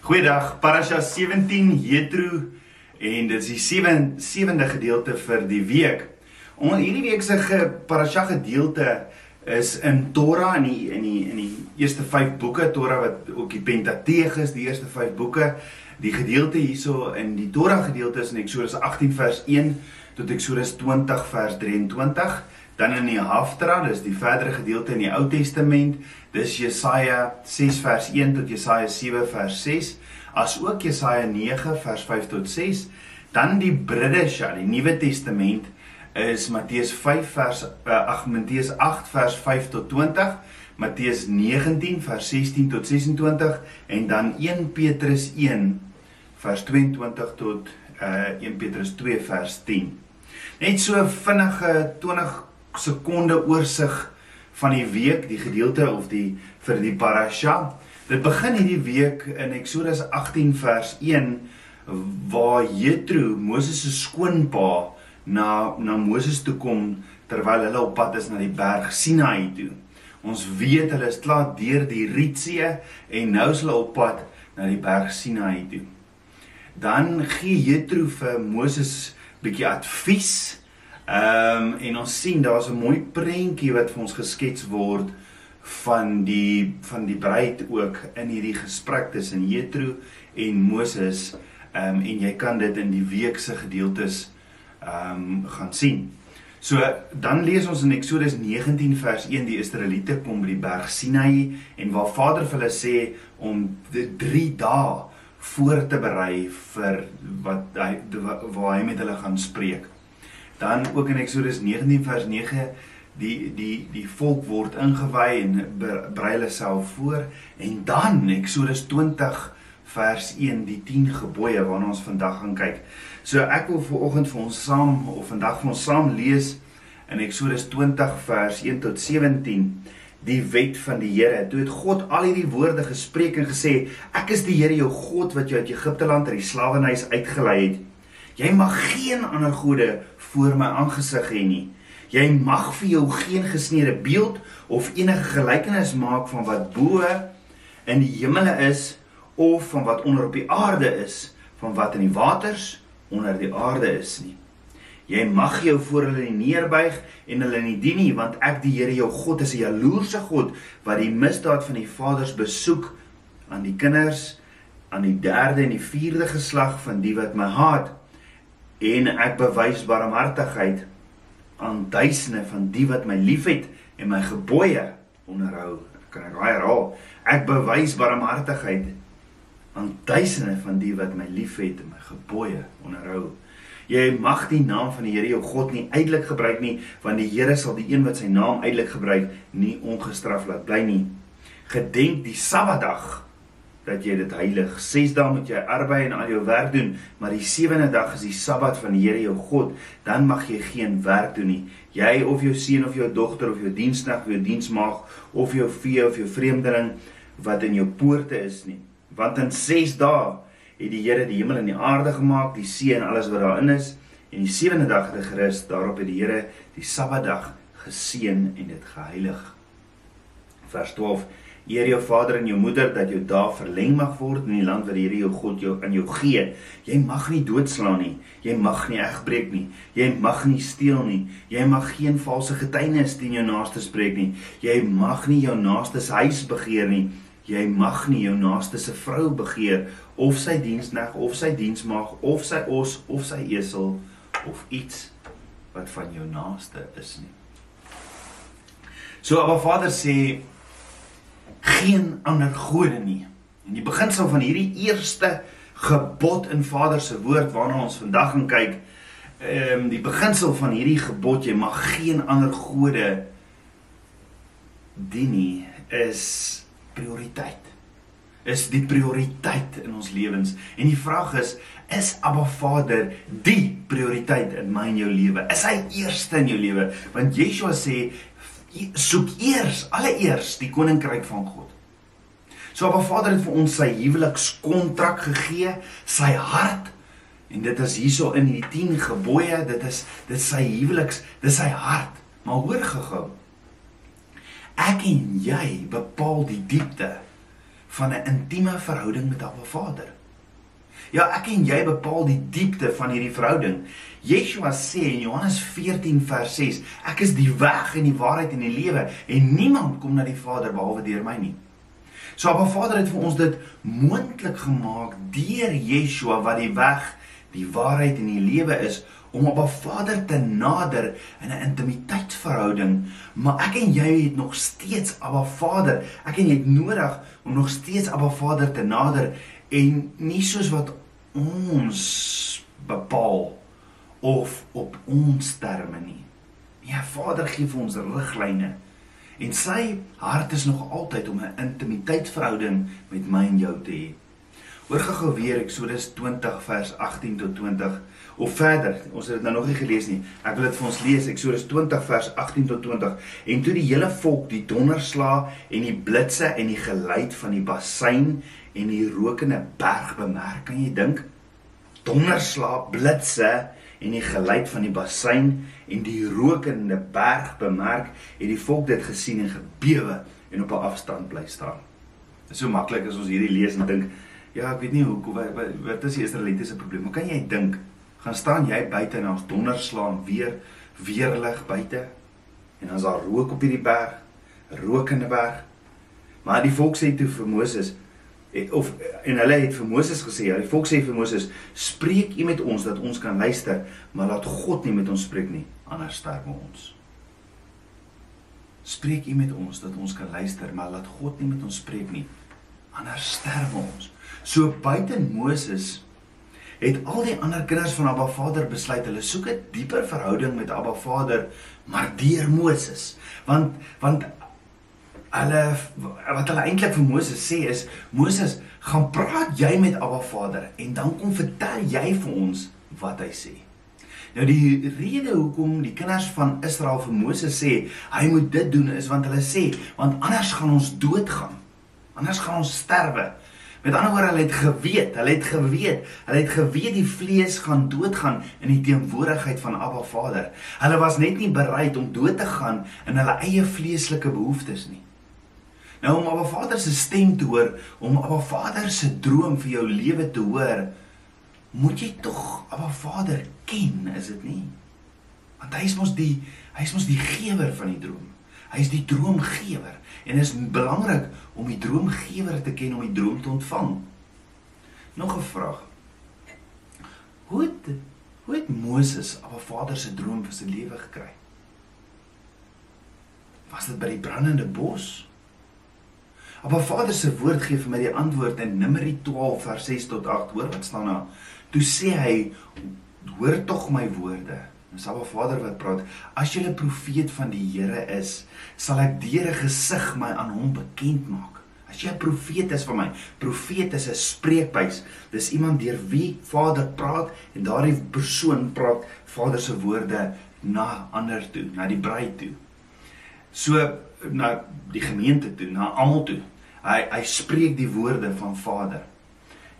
Goeiedag, Parasha 17 Jethro en dit is die 7 sewende gedeelte vir die week. Onder hierdie week se ge, Parasha gedeelte is in Torah in die in die in die eerste 5 boeke Torah wat ook die Pentateeg is, die eerste 5 boeke. Die gedeelte hierso in die Torah gedeelte is in Eksodus 18 vers 1 tot Eksodus 20 vers 23. Dan in die Haftarah, dis die verdere gedeelte in die Ou Testament, dis Jesaja 6 vers 1 tot Jesaja 7 vers 6, asook Jesaja 9 vers 5 tot 6. Dan die Bridesha, die Nuwe Testament is Matteus 5 vers uh, ag Matteus 8 vers 5 tot 20, Matteus 19 vers 16 tot 26 en dan 1 Petrus 1 vers 22 tot uh, 1 Petrus 2 vers 10. Net so vinnige 20 sekonde oorsig van die week, die gedeelte of die vir die parasha. Dit begin hierdie week in Eksodus 18 vers 1 waar Jethro, Moses se skoonpa, na na Moses toe kom terwyl hulle op pad is na die berg Sinai toe. Ons weet hulle is klaar deur die Rietsee en nou is hulle op pad na die berg Sinai toe. Dan gee Jethro vir Moses bietjie advies Ehm um, en ons sien daar's 'n mooi prentjie wat vir ons geskets word van die van die bruid ook in hierdie gesprek tussen Jethro en Moses. Ehm um, en jy kan dit in die week se gedeeltes ehm um, gaan sien. So dan lees ons in Eksodus 19 vers 1 die Israeliete kom by die berg Sinai en waar Vader vir hulle sê om 3 dae voor te berei vir wat hy waar hy met hulle gaan spreek. Dan ook in Eksodus 19 vers 9 die die die volk word ingewy en berei hulle self voor en dan Eksodus 20 vers 1 die 10 gebooie waarna ons vandag gaan kyk. So ek wil vir oggend vir ons saam of vandag vir ons saam lees in Eksodus 20 vers 1 tot 17 die wet van die Here. Toe het God al hierdie woorde gespreek en gesê: Ek is die Here jou God wat jou uit Egipte land uit die slawehuis uitgelei het. Jy mag geen ander gode voor my aangesig hê nie. Jy mag vir jou geen gesneede beeld of enige gelykenis maak van wat bo in die hemele is of van wat onder op die aarde is, van wat in die waters onder die aarde is nie. Jy mag jou voor hulle neerbuig en hulle nie dien nie, want ek die Here jou God is 'n jaloerse God wat die misdaad van die vaders besoek aan die kinders aan die derde en die vierde geslag van die wat my haat en ek bewys barmhartigheid aan duisende van die wat my liefhet en my gebooie onderhou. Kan ek herhaal? Ek bewys barmhartigheid aan duisende van die wat my liefhet en my gebooie onderhou. Jy mag die naam van die Here jou God nie uitelik gebruik nie, want die Here sal die een wat sy naam uitelik gebruik nie ongestraf laat bly nie. Gedenk die Sabbatdag dat jy dit heilig. 6 dae moet jy arbei en al jou werk doen, maar die 7de dag is die Sabbat van die Here jou God. Dan mag jy geen werk doen nie. Jy of jou seun of jou dogter of jou diensknegt of jou diensmaag of jou vee of jou vreemdeling wat in jou poorte is nie. Want in 6 dae het die Here die hemel en die aarde gemaak, die see en alles wat daarin is, en die 7de dag het hy gerus. Daarop het die Here die Sabbatdag geseën en dit geheilig. Vers 12 Eer jou vader en jou moeder dat jou dae verleng mag word in die land wat die Here jou God jou aan jou gee. Jy mag nie doodslaan nie. Jy mag nie egbreek nie. Jy mag nie steel nie. Jy mag geen valse getuienis teen jou naaste spreek nie. Jy mag nie jou naaste se huis begeer nie. Jy mag nie jou naaste se vrou begeer of sy diensneg of sy diensmaag of sy os of sy esel of iets wat van jou naaste is nie. So Abba Vader sê geen ander gode nie. En die beginsel van hierdie eerste gebod in Vader se woord waarna ons vandag gaan kyk, ehm um, die beginsel van hierdie gebod jy mag geen ander gode dien nie is prioriteit. Is die prioriteit in ons lewens. En die vraag is, is Abba Vader die prioriteit in my en jou lewe? Is hy eerste in jou lewe? Want Yeshua sê soek eers alleeers die koninkryk van God. So Abba Vader het vir ons sy huwelikskontrak gegee, sy hart en dit is hierso in die 10 gebooie, dit is dit sy huweliks, dis sy hart. Maar hoor gehou. Ek en jy bepaal die diepte van 'n intieme verhouding met Abba Vader. Ja, ek en jy bepaal die diepte van hierdie verhouding. Yeshua sê in Johannes 14 vers 6, ek is die weg en die waarheid en die lewe en niemand kom na die Vader behalwe deur my nie. So Abba Vader het vir ons dit moontlik gemaak deur Yeshua wat die weg, die waarheid en die lewe is om 'n Vader te nader in 'n intimiteitsverhouding, maar ek en jy het nog steeds Abba Vader. Ek en jy het nodig om nog steeds Abba Vader te nader en nie soos wat ons bepaal of op ons terme nie. Ja, Vader gee vir ons riglyne. En sy hart is nog altyd om 'n intimiteitsverhouding met my en jou te hê. Hoor gou-gou weer Eksodus 20 vers 18 tot 20 of verder. Ons het dit nou nog nie gelees nie. Ek wil dit vir ons lees. Eksodus 20 vers 18 tot 20. En toe die hele volk die donderslae en die blitse en die geluid van die bassein en die rokende berg bemerk, kan jy dink? Donderslae, blitse en die geluid van die bassein en die rokende berg bemerk, het die volk dit gesien en gebewe en op 'n afstand bly staan. Dit is so maklik as ons hierdie lees en dink, ja, ek weet nie hoe wat, wat, is die Israelitiese probleem? Hoe kan jy dink gaan staan jy buite en ons donderslaan weer weerlig buite en dan's daar rook op hierdie berg, die berg. Maar die volk sê toe vir Moses of en hulle het vir Moses gesê, ja, die volk sê vir Moses, "Spreek U met ons dat ons kan luister, maar laat God nie met ons spreek nie, anders sterf ons." Spreek U met ons dat ons kan luister, maar laat God nie met ons spreek nie, anders sterf ons. So buite Moses het al die ander kinders van Abba Vader besluit hulle soek 'n dieper verhouding met Abba Vader maar deur Moses want want hulle wat hulle eintlik vir Moses sê is Moses gaan praat jy met Abba Vader en dan kom vertel jy vir ons wat hy sê Nou die rede hoekom die kinders van Israel vir Moses sê hy moet dit doen is want hulle sê want anders gaan ons doodgaan anders gaan ons sterwe Met ander woorde, hulle het geweet, hulle het geweet, hulle het geweet die vlees gaan doodgaan in die teenwoordigheid van Abba Vader. Hulle was net nie bereid om dood te gaan in hulle eie vleeslike behoeftes nie. Nou om Abba Vader se stem te hoor, om Abba Vader se droom vir jou lewe te hoor, moet jy tog Abba Vader ken, is dit nie? Want hy is mos die hy is mos die gewer van die droom. Hy is die droomgewer en dit is belangrik om die droomgewer te ken om die droom te ontvang. Nog 'n vraag. Hoe het, hoe het Moses 'n vader se droom vir sy lewe gekry? Was dit by die brandende bos? 'n vader se woord gee vir my die antwoord in Numeri 12 vers 6 tot 8. Hoor wat staan daar? Toe sê hy: "Hoor tog my woorde." Dis Abba Vader wat praat. As jy 'n profeet van die Here is, sal ek deur 'n gesig my aan hom bekend maak. As jy 'n profeet is van my, profeet is 'n spreekbuis. Dis iemand deur wie Vader praat en daardie persoon praat Vader se woorde na ander toe, na die bruid toe. So na die gemeente toe, na almal toe. Hy hy spreek die woorde van Vader.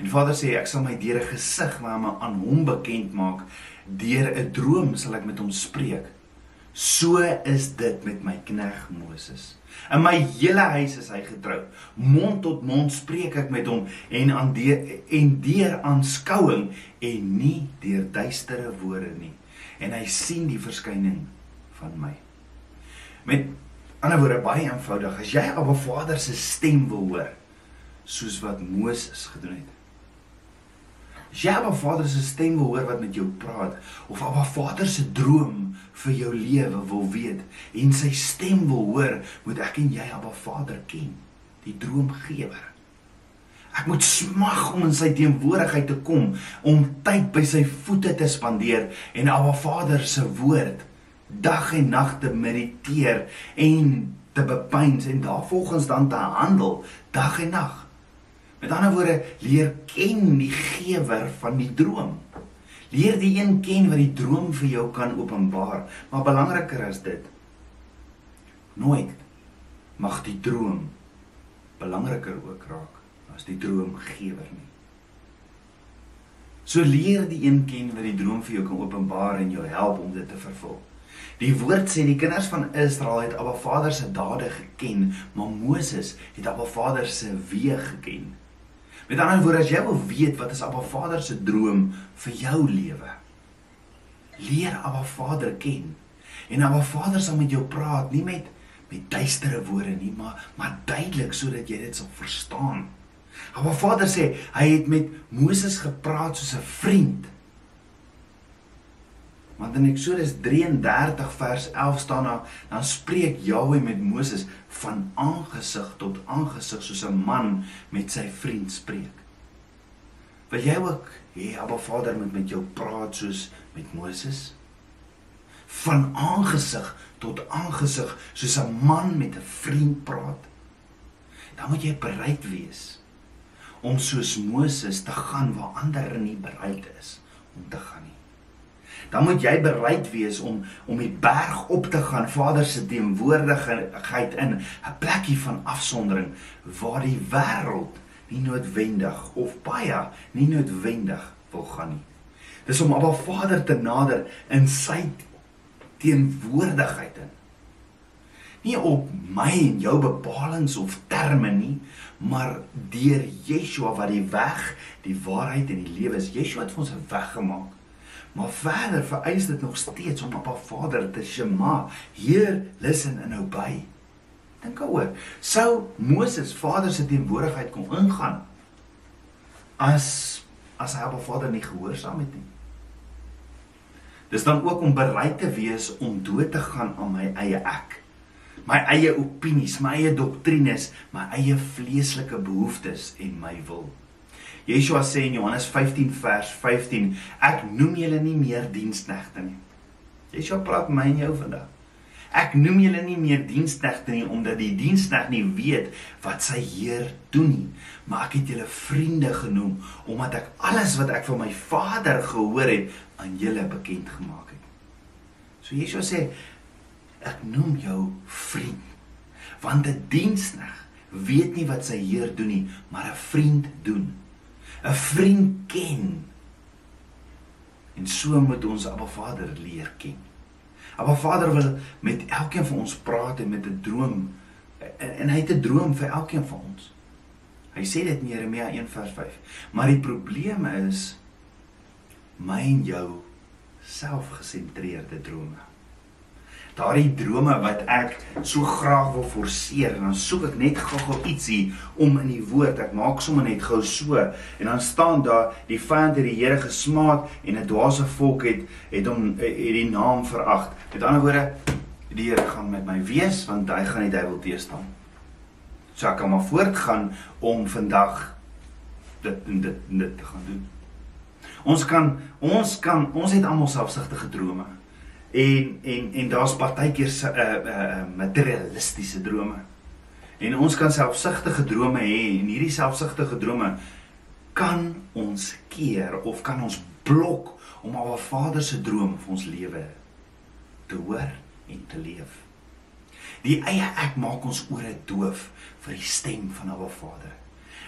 En Vader sê ek sal my deur 'n gesig my aan hom bekend maak deur 'n droom sal ek met hom spreek. So is dit met my knegg Moses. In my hele huis is hy getrou. Mond tot mond spreek ek met hom en aan deur en deur aanskouing en nie deur duistere woorde nie. En hy sien die verskyning van my. Met ander woorde baie eenvoudig, as jy Abba Vader se stem wil hoor, soos wat Moses gedoen het, As jy Abba Vader se stem wil hoor wat met jou praat of Abba Vader se droom vir jou lewe wil weet en sy stem wil hoor, moet ek en jy Abba Vader ken, die droomgewer. Ek moet smag om in sy teenwoordigheid te kom, om tyd by sy voete te spandeer en Abba Vader se woord dag en nag te mediteer en te bepeins en daarvolgens dan te handel dag en nag. Met ander woorde, leer ken die gewer van die droom. Leer die een ken wat die droom vir jou kan openbaar, maar belangriker as dit, nooit mag die droom belangriker ook raak as die droomgewer nie. So leer die een ken wat die droom vir jou kan openbaar en jou help om dit te vervul. Die woord sê die kinders van Israel het Abba Vader se dade geken, maar Moses het Abba Vader se weë geken. Met ander woorde, as jy wil weet wat is Abba Vader se droom vir jou lewe, leer Abba Vader ken. En Abba Vader sal met jou praat, nie met met duistere woorde nie, maar maar duidelik sodat jy dit sal verstaan. Abba Vader sê hy het met Moses gepraat soos 'n vriend. Want in Eksodus 33 vers 11 staan daar, dan spreek Jahweh met Moses van aangesig tot aangesig soos 'n man met sy vriend spreek. Wil jy ook hê Abba Vader moet met jou praat soos met Moses? Van aangesig tot aangesig soos 'n man met 'n vriend praat. Dan moet jy bereid wees om soos Moses te gaan waar ander nie bereid is om te gaan nie dan moet jy bereid wees om om die berg op te gaan Vader se teenwoordigheid in 'n plekkie van afsondering waar die wêreld nie noodwendig of baie nie noodwendig wil gaan nie. Dis om Abba Vader te nader in sy teenwoordigheid in. Nie op my en jou bepalinge of terme nie, maar deur Yeshua wat die weg, die waarheid en die lewe is. Yeshua het vir ons 'n weg gemaak. Maar verder vereis dit nog steeds om op 'n Vader te shema, heer, listen and obey. Dink daaroor. Sou Moses Vader se teenwoordigheid kon ingaan as as hy op Vader nie gehoorsaam het nie. Dis dan ook om bereid te wees om dood te gaan aan my eie ek. My eie opinies, my eie doktrines, my eie vleeslike behoeftes en my wil. Yeshua sê in Johannes 15 vers 15, ek noem julle nie meer diensknegte nie. Yeshua praat my en jou vandag. Ek noem julle nie meer diensknegte nie omdat die diensknegt nie weet wat sy Heer doen nie, maar ek het julle vriende genoem omdat ek alles wat ek van my Vader gehoor het aan julle bekend gemaak het. So Yeshua sê ek noem jou vriend want 'n diensknegt weet nie wat sy Heer doen nie, maar 'n vriend doen. 'n vriend ken. En so moet ons Abba Vader leer ken. Abba Vader wil met elkeen van ons praat en met 'n droom en, en hy het 'n droom vir elkeen van ons. Hy sê dit in Jeremia 1:5. Maar die probleem is my en jou selfgesentreerde drome daardie drome wat ek so graag wil forceer en dan soek ek net gou-gou ietsie om in die woord ek maak sommer net gou so en dan staan daar die vyand het die Here gesmaak en 'n dwaase volk het het hom het die naam verag met ander woorde die Here gaan met my wees want hy gaan die duiwel teëstaan so ek kan maar voortgaan om vandag dit en dit en dit te gaan doen. Ons kan ons kan ons het almal selfsugtige drome En en en daar's partykeer uh, uh materialistiese drome. En ons kan selfsugtige drome hê en hierdie selfsugtige drome kan ons keer of kan ons blok om al 'n Vader se droom vir ons lewe te hoor en te leef. Die eie ek maak ons ore doof vir die stem van 'n Vader.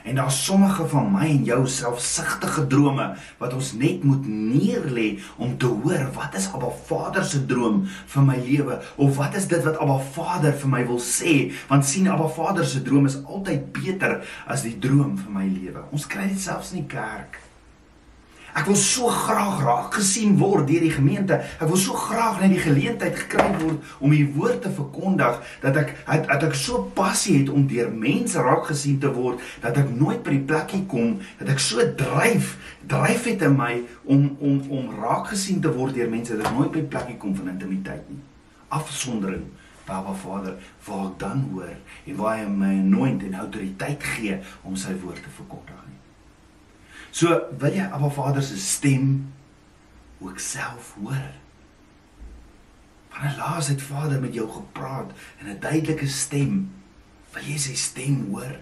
En daar's sommige van my en jou selfsugtige drome wat ons net moet neerlê om te hoor wat is Abba Vader se droom vir my lewe of wat is dit wat Abba Vader vir my wil sê want sien Abba Vader se droom is altyd beter as die droom vir my lewe. Ons kry dit selfs in die kerk. Ek wil so graag raak gesien word deur die gemeente. Ek wil so graag net die geleentheid gekry word om die woord te verkondig dat ek dat, dat ek so passie het om deur mense raak gesien te word dat ek nooit by die plekkie kom dat ek so dryf dryf het in my om om om raak gesien te word deur mense dat ek nooit by die plekkie kom van intimiteit nie. Afsondering Baba Vader, waar ek dan hoor en waar hy my anoint en autoriteit gee om sy woord te verkondig. So wil jy Abba Vader se stem ook self hoor. Wanneer laas het Vader met jou gepraat in 'n duidelike stem? Wil jy sy stem hoor?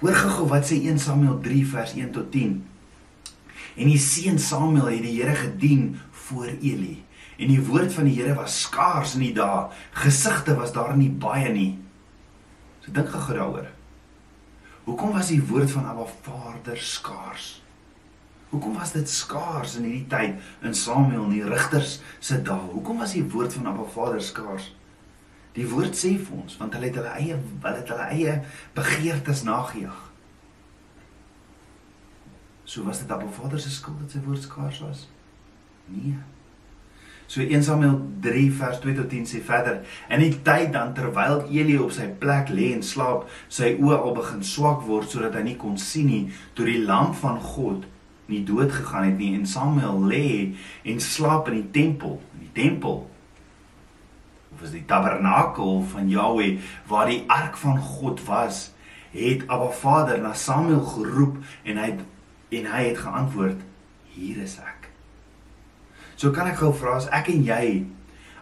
Hoor gou-gou wat sê 1 Samuel 3 vers 1 tot 10. En die seun Samuel het die Here gedien voor Eli. En die woord van die Here was skaars in die dae. Gesigte was daar nie baie nie. So dink gou daaroor. Hoekom was die woord van Abba Vader skaars? Hoekom was dit skaars in hierdie tyd in Samuel en die rigters se dae? Hoekom was die woord van Abba Vader skaars? Die woord sê vir ons want hulle het hulle eie hulle het hulle eie begeertes nagejaag. So was dit Abba Vader se skuld dat sy woord skaars was? Nee. So 1 Samuel 3 vers 2 tot 10 sê verder: "In die tyd dan terwyl Eli op sy plek lê en slaap, sy oë al begin swak word sodat hy nie kon sien nie, toe die lam van God nie dood gegaan het nie en Samuel lê en slaap in die tempel, in die tempel of is die tabernakel van Jahweh waar die ark van God was, het Abba Vader na Samuel geroep en hy het, en hy het geantwoord: "Hier is ek." So kan ek gou vra as ek en jy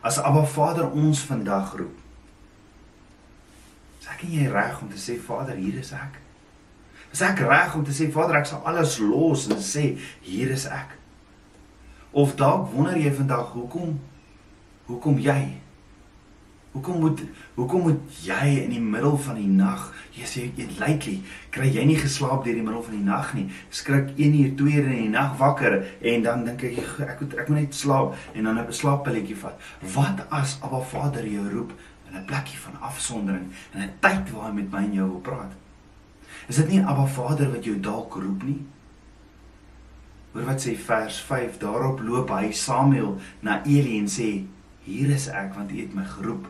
as Abba Vader ons vandag roep. Is ek en jy reg om te sê Vader, hier is ek? Is ek reg om te sê Vader, ek sal alles los en sê hier is ek? Of dalk wonder jy vandag hoekom hoekom jy Hoekom moet hoekom moet jy in die middel van die nag, jy sê jy lately, kry jy nie geslaap deur die middel van die nag nie. Skrik 1 uur, 2 uur in die nag wakker en dan dink ek ek moet ek moet net slaap en dan 'n slaappilletjie vat. Wat as Abba Vader jou roep in 'n plekkie van afsondering, in 'n tyd waar hy met my en jou wil praat? Is dit nie Abba Vader wat jou dalk roep nie? Hoor wat sê vers 5, daarop loop hy Samuel na Eli en sê: "Hier is ek want U het my geroep."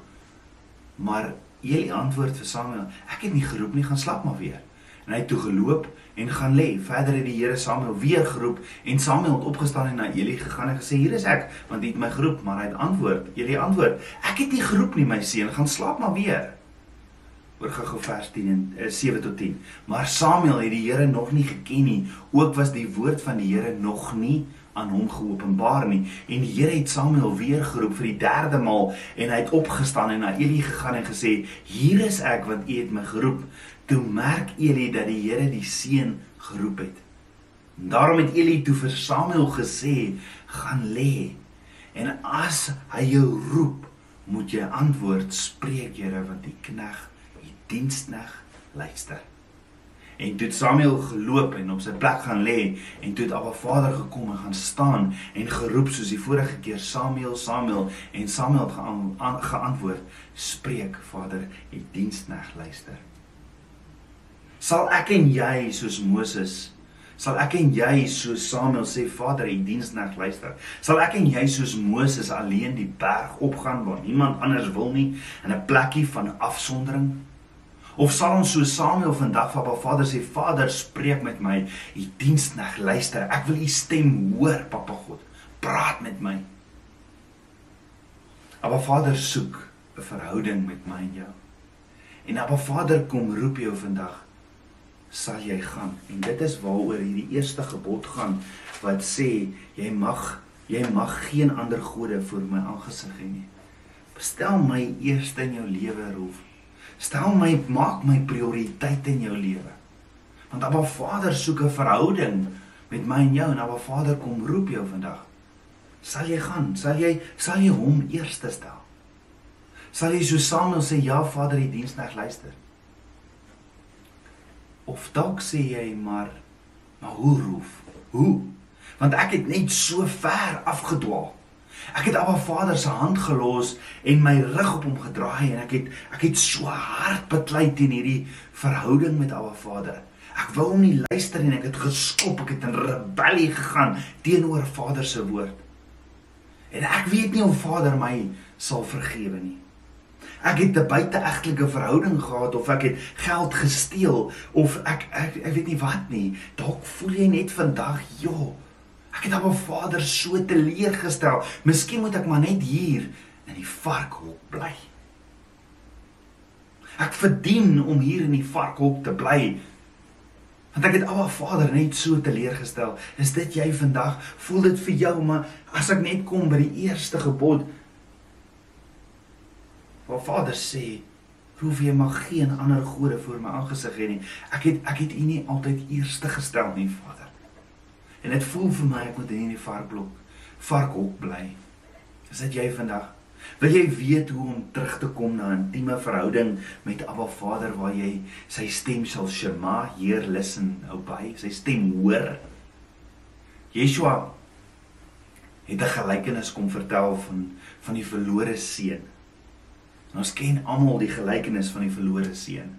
Maar Eli antwoord vir Samuel: "Ek het nie geroep nie, gaan slaap maar weer." En hy het toe geloop en gaan lê. Verder het die Here Samuel weer geroep en Samuel het opgestaan en na Eli gegaan en gesê: "Hier is ek, want U het my geroep." Maar hy het antwoord: "Eli antwoord: Ek het nie geroep nie, my seun, gaan slaap maar weer." Oor gou vers 10 en uh, eh, 7 tot 10. Maar Samuel het die Here nog nie geken nie. Ook was die woord van die Here nog nie aan hom geopenbaar nie en die Here het Samuel weer geroep vir die derde maal en hy het opgestaan en na Eli gegaan en gesê hier is ek want u het my geroep toe merk Eli dat die Here die seun geroep het en daarom het Eli toe vir Samuel gesê gaan lê en as hy jou roep moet jy antwoord spreek Here want die knegg die diensknegg luister. En toe Samuel geloop en op sy plek gaan lê en toe het Abba Vader gekom en gaan staan en geroep soos die vorige keer Samuel Samuel. En Samuel het gean, geantwoord spreek Vader die dienskneg luister. Sal ek en jy soos Moses sal ek en jy soos Samuel sê Vader die dienskneg luister. Sal ek en jy soos Moses alleen die berg opgaan waar niemand anders wil nie in 'n plekkie van afsondering Of sal ons so Samuel vandag van Papa Vader sê Vader spreek met my, u dienskneg luister, ek wil u stem hoor Papa God, praat met my. Papa Vader soek 'n verhouding met my en jou. En Papa Vader kom roep jou vandag, sal jy gaan? En dit is waaroor hierdie eerste gebod gaan wat sê jy mag jy mag geen ander gode voor my aangesig hê nie. Bestel my eerste in jou lewe, Rolf. Stel my maak my prioriteit in jou lewe. Want Abba Vader soek 'n verhouding met my en jou en Abba Vader kom roep jou vandag. Sal jy gaan? Sal jy sal jy hom eerste stel? Sal jy so Samuel sê ja Vader, die diensneg luister? Of dalk sê jy maar maar hoe roef? Hoe? Want ek het net so ver afgedwaal. Ek het Abba Vader se hand gelos en my rug op hom gedraai en ek het ek het so hard beklei teen hierdie verhouding met Abba Vader. Ek wou hom nie luister en ek het geskop, ek het in rebellie gegaan teenoor Vader se woord. En ek weet nie of Vader my sal vergewe nie. Ek het 'n buiteegtelike verhouding gehad of ek het geld gesteel of ek ek ek weet nie wat nie. Dalk voel jy net vandag, joh, Ek het op my vader so teleurgestel. Miskien moet ek maar net hier in die varkhok bly. Ek verdien om hier in die varkhok te bly. Want ek het op my vader net so teleurgestel. Is dit jy vandag? Voel dit vir jou maar as ek net kom by die eerste gebod. Waar vader sê Hoef jy mag geen ander gode voor my aangesig hê nie. Ek het ek het U nie altyd eerste gestel nie, Vader. En dit voel vir my ek moet in hierdie varkblok varkhok bly. Is dit jy vandag? Wil jy weet hoe om terug te kom na 'n intieme verhouding met Abba Vader waar jy sy stem sal shema, heer listen, obey, sy stem hoor? Yeshua het 'n gelykenis kom vertel van van die verlore seun. Ons ken almal die gelykenis van die verlore seun.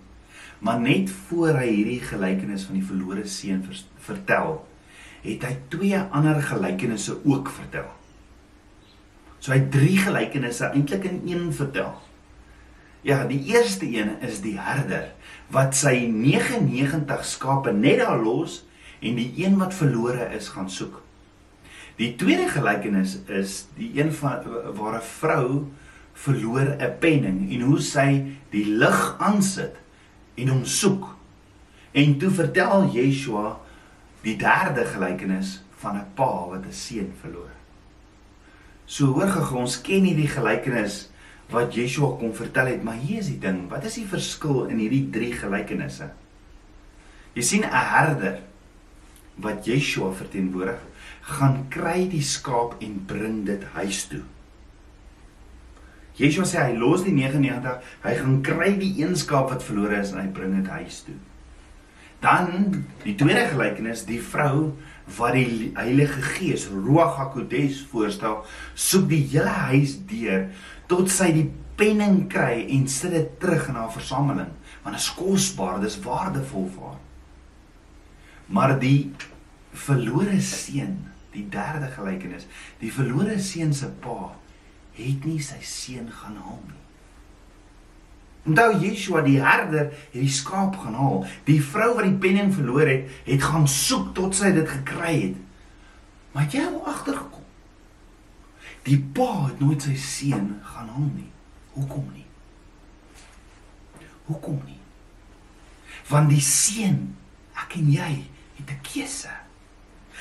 Maar net voor hy hierdie gelykenis van die verlore seun vertel, het hy twee ander gelykenisse ook vertel. So hy drie gelykenisse eintlik in een vertel. Ja, die eerste een is die herder wat sy 99 skape net daar los en die een wat verlore is gaan soek. Die tweede gelykenis is die een van waar 'n vrou verloor 'n penning en hoe sy die lig aansit en hom soek. En toe vertel Yeshua die derde gelykenis van 'n pa wat 'n seun verloor. So hoor gou ons ken hierdie gelykenis wat Yeshua kom vertel het, maar hier is die ding, wat is die verskil in hierdie drie gelykenisse? Jy sien 'n herder wat Yeshua verteenwoordig, gaan kry die skaap en bring dit huis toe. Yeshua sê hy los die 99, hy gaan kry die een skaap wat verlore is en hy bring dit huis toe. Dan die tweede gelykenis, die vrou wat die Heilige Gees, Ruach HaKodesh voorstel, soek die hele huis deur tot sy die penning kry en sit dit terug in haar versameling want dit is kosbaar, dit is waardevol vir haar. Maar die verlore seun, die derde gelykenis, die verlore seun se pa het nie sy seun gaan haal nie. Onthou Yeshua die herder het die skaap gaan haal. Die vrou wat die penning verloor het, het gaan soek tot sy dit gekry het. Maar jy het agtergekom. Die pa het nooit sy seun gaan haal nie. Hoekom nie? Hoekom nie? Want die seun, ek en jy, het 'n keuse.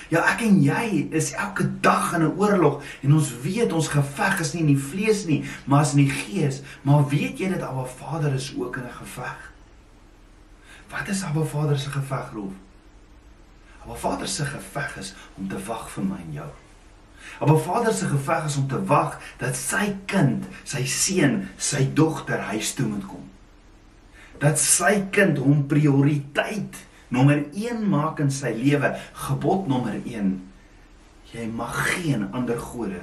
Ja, ek en jy is elke dag in 'n oorlog en ons weet ons geveg is nie in die vlees nie, maar is in die gees. Maar weet jy dat Abba Vader is ook in 'n geveg? Wat is Abba Vader se geveg, Rolf? Abba Vader se geveg is om te wag vir my en jou. Maar Vader se geveg is om te wag dat sy kind, sy seun, sy dogter huis toe moet kom. Dat sy kind hom prioriteit nommer 1 maak in sy lewe, gebod nommer 1. Jy mag geen ander gode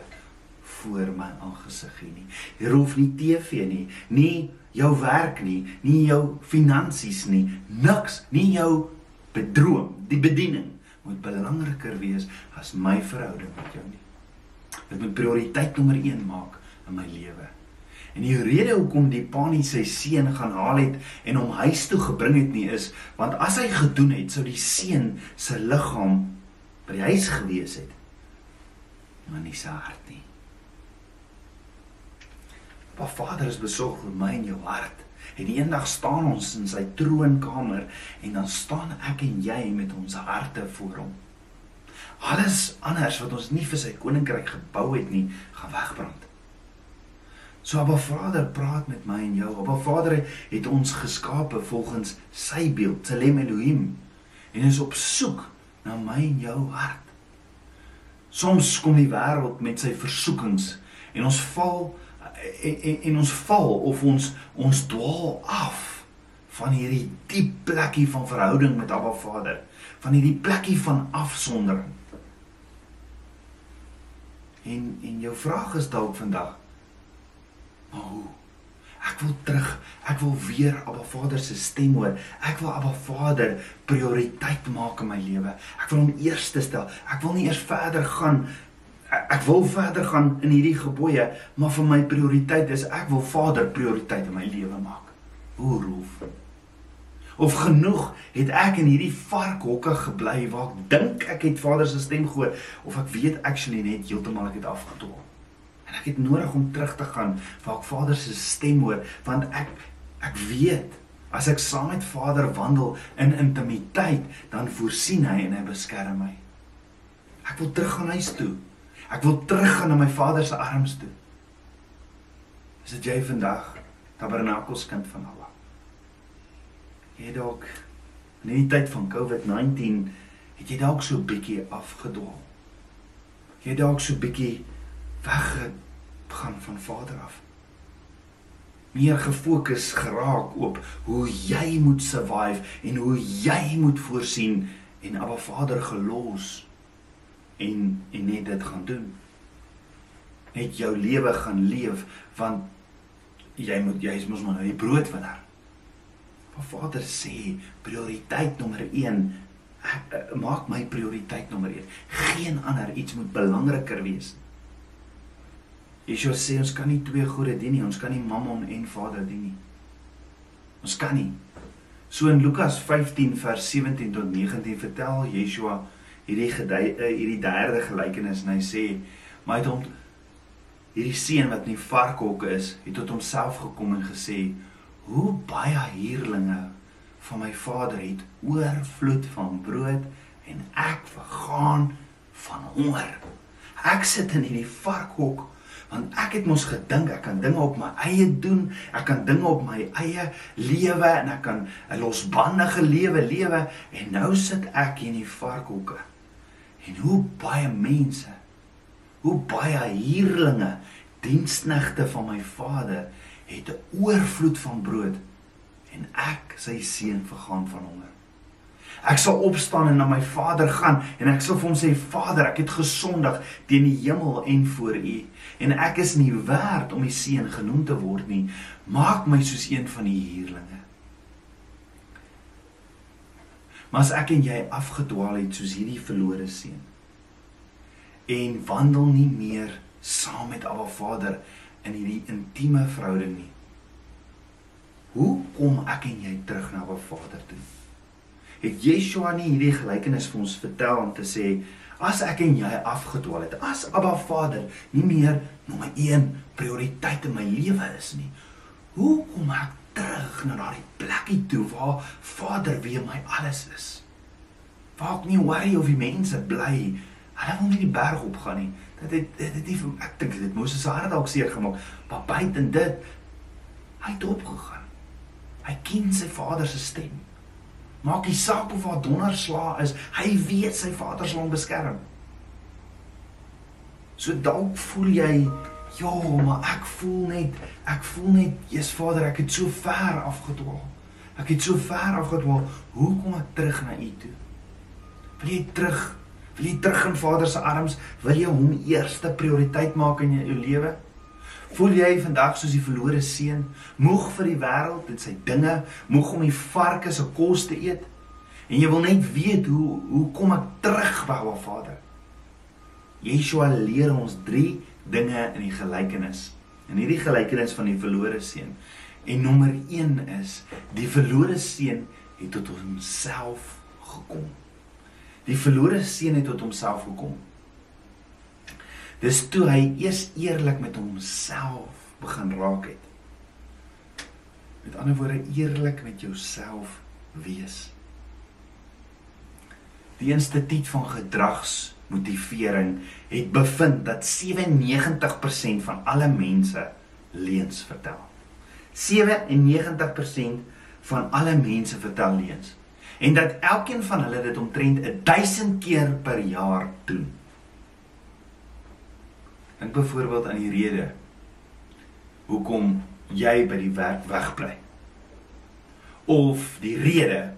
voor my aangesig hê nie. Jy hoef nie TV nie, nie jou werk nie, nie jou finansies nie, niks, nie jou bedroom, die bediening moet belangriker wees as my verhouding met jou nie. Dit moet prioriteit nommer 1 maak in my lewe. En die rede hoekom die pa nie sy seun gaan haal het en hom huis toe gebring het nie is want as hy gedoen het sou die seun se liggaam by die huis gewees het. Maar nie sy hart nie. Pa Vader is besorg oor my en jou hart. En eendag staan ons in sy troonkamer en dan staan ek en jy met ons harte voor hom alles anders wat ons nie vir sy koninkryk gebou het nie, gaan wegbrand. So Abba Vader praat met my en jou. Abba Vader het ons geskape volgens sy beeld, Tselem Elohim. En is op soek na my en jou hart. Soms kom die wêreld met sy versoekings en ons val en, en, en ons val of ons ons dwaal af van hierdie diep plekkie van verhouding met Abba Vader, van hierdie plekkie van afsondering. En en jou vraag is dalk vandag: Maar hoe? Ek wil terug. Ek wil weer Abba Vader se stem hoor. Ek wil Abba Vader prioriteit maak in my lewe. Ek wil hom eerste stel. Ek wil nie eers verder gaan ek wil verder gaan in hierdie gebooie, maar vir my prioriteit is ek wil Vader prioriteit in my lewe maak. Hoe roef? Of genoeg het ek in hierdie varkhokke gebly waar ek dink ek het Vader se stem gehoor of ek weet actually net heeltemal ek het afgedwaal. En ek het nodig om terug te gaan waar ek Vader se stem hoor want ek ek weet as ek saam met Vader wandel in intimiteit dan voorsien hy en hy beskerm my. Ek wil terug gaan huis toe. Ek wil teruggaan na my Vader se arms toe. Is dit jy vandag tabernakels kind van Allah? jy dalk in die tyd van COVID-19 het jy dalk so bietjie afgedwaal. Jy dalk so bietjie weggegaan van Vader af. Meer gefokus geraak op hoe jy moet survive en hoe jy moet voorsien en Abba Vader gelos en en net dit gaan doen. Net jou lewe gaan leef want jy moet jy is mos maar nou die broodwinner. Maar Vader sê prioriteit nommer 1 ek uh, maak my prioriteit nommer 1. Geen ander iets moet belangriker wees. Yeshua sê ons kan nie twee gode dien nie. Ons kan nie Mammon en Vader dien nie. Ons kan nie. So in Lukas 15 vers 17 tot 19 vertel Yeshua hierdie gedei, uh, hierdie derde gelykenis en hy sê maar hy het hom hierdie seun wat in die varkhokke is, het tot homself gekom en gesê: "Hoe baie huurlinge van my vader het oorvloed van brood en ek vergaan van honger. Ek sit in hierdie varkhok want ek het mos gedink ek kan dinge op my eie doen, ek kan dinge op my eie lewe en ek kan 'n losbandige lewe lewe en nou sit ek in die varkhokke. En hoe baie mense, hoe baie huurlinge, diensknegte van my vader het 'n oorvloed van brood en ek sy seun vergaan van honger. Ek sal opstaan en na my vader gaan en ek sal vir hom sê Vader, ek het gesondig teen die hemel en voor U en ek is nie werd om U seun genoem te word nie. Maak my soos een van die huurlinge. Maar as ek en jy afgedwaal het soos hierdie verlore seun en wandel nie meer saam met Abba Vader in hierdie intieme verhouding nie. Hoe kom ek en jy terug na Abba Vader toe? Het Yeshua nie hierdie gelykenis vir ons vertel om te sê as ek en jy afgedwaal het, as Abba Vader nie meer nommer 1 prioriteit in my lewe is nie, hoe kom ek terug na daardie plekkie toe waar Vader weer my alles is. Waar ek nie worry of die mense bly. Hulle wil nie die berg op gaan nie. Dit het dit het nie ek dink dit Moses se hart dalk seer gemaak. Maar buiten dit hy het opgegaan. Hy ken sy Vader se stem. Maak nie saak of waar donderslaa is, hy weet sy Vader sal hom beskerm. So dalk voel jy Ja, maar ek voel net, ek voel net, Jesus Vader, ek het so ver afgedwaal. Ek het so ver afgedwaal. Hoe kom ek terug na U toe? Wil jy terug? Wil jy terug in Vader se arms? Wil jy hom eerste prioriteit maak in jou lewe? Voel jy vandag soos die verlore seun, moeg vir die wêreld en sy dinge, moeg om die varke se kos te eet? En jy wil net weet hoe hoe kom ek terug by Abba Vader? Yeshua leer ons 3 dinge in die gelykenis. In hierdie gelykenis van die verlore seun. En nommer 1 is die verlore seun het tot homself gekom. Die verlore seun het tot homself gekom. Dis toe hy eers eerlik met homself begin raak het. Met ander woorde eerlik met jouself wees. Die instituut van gedrags motivering het bevind dat 97% van alle mense leuns vertel. 97% van alle mense vertel leuns en dat elkeen van hulle dit omtrent 1000 keer per jaar doen. Dink byvoorbeeld aan die rede hoekom jy by die werk wegbly. Of die rede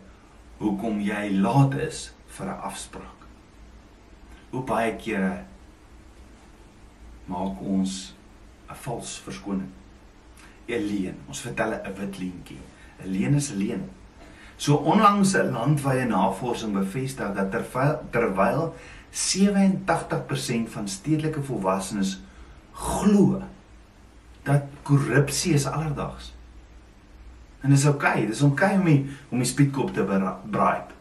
hoekom jy laat is vir 'n afspraak hoe baie kere maak ons 'n vals verskoning. 'n Leen. Ons vertel 'n wit leentjie. 'n Leen is 'n leen. So onlangs 'n landwyse navorsing bevestig dat terwyl terwyl 87% van stedelike volwassenes glo dat korrupsie is alledaags. En dis oukei, okay, dis oukei okay om die, om die spietkop te bribe.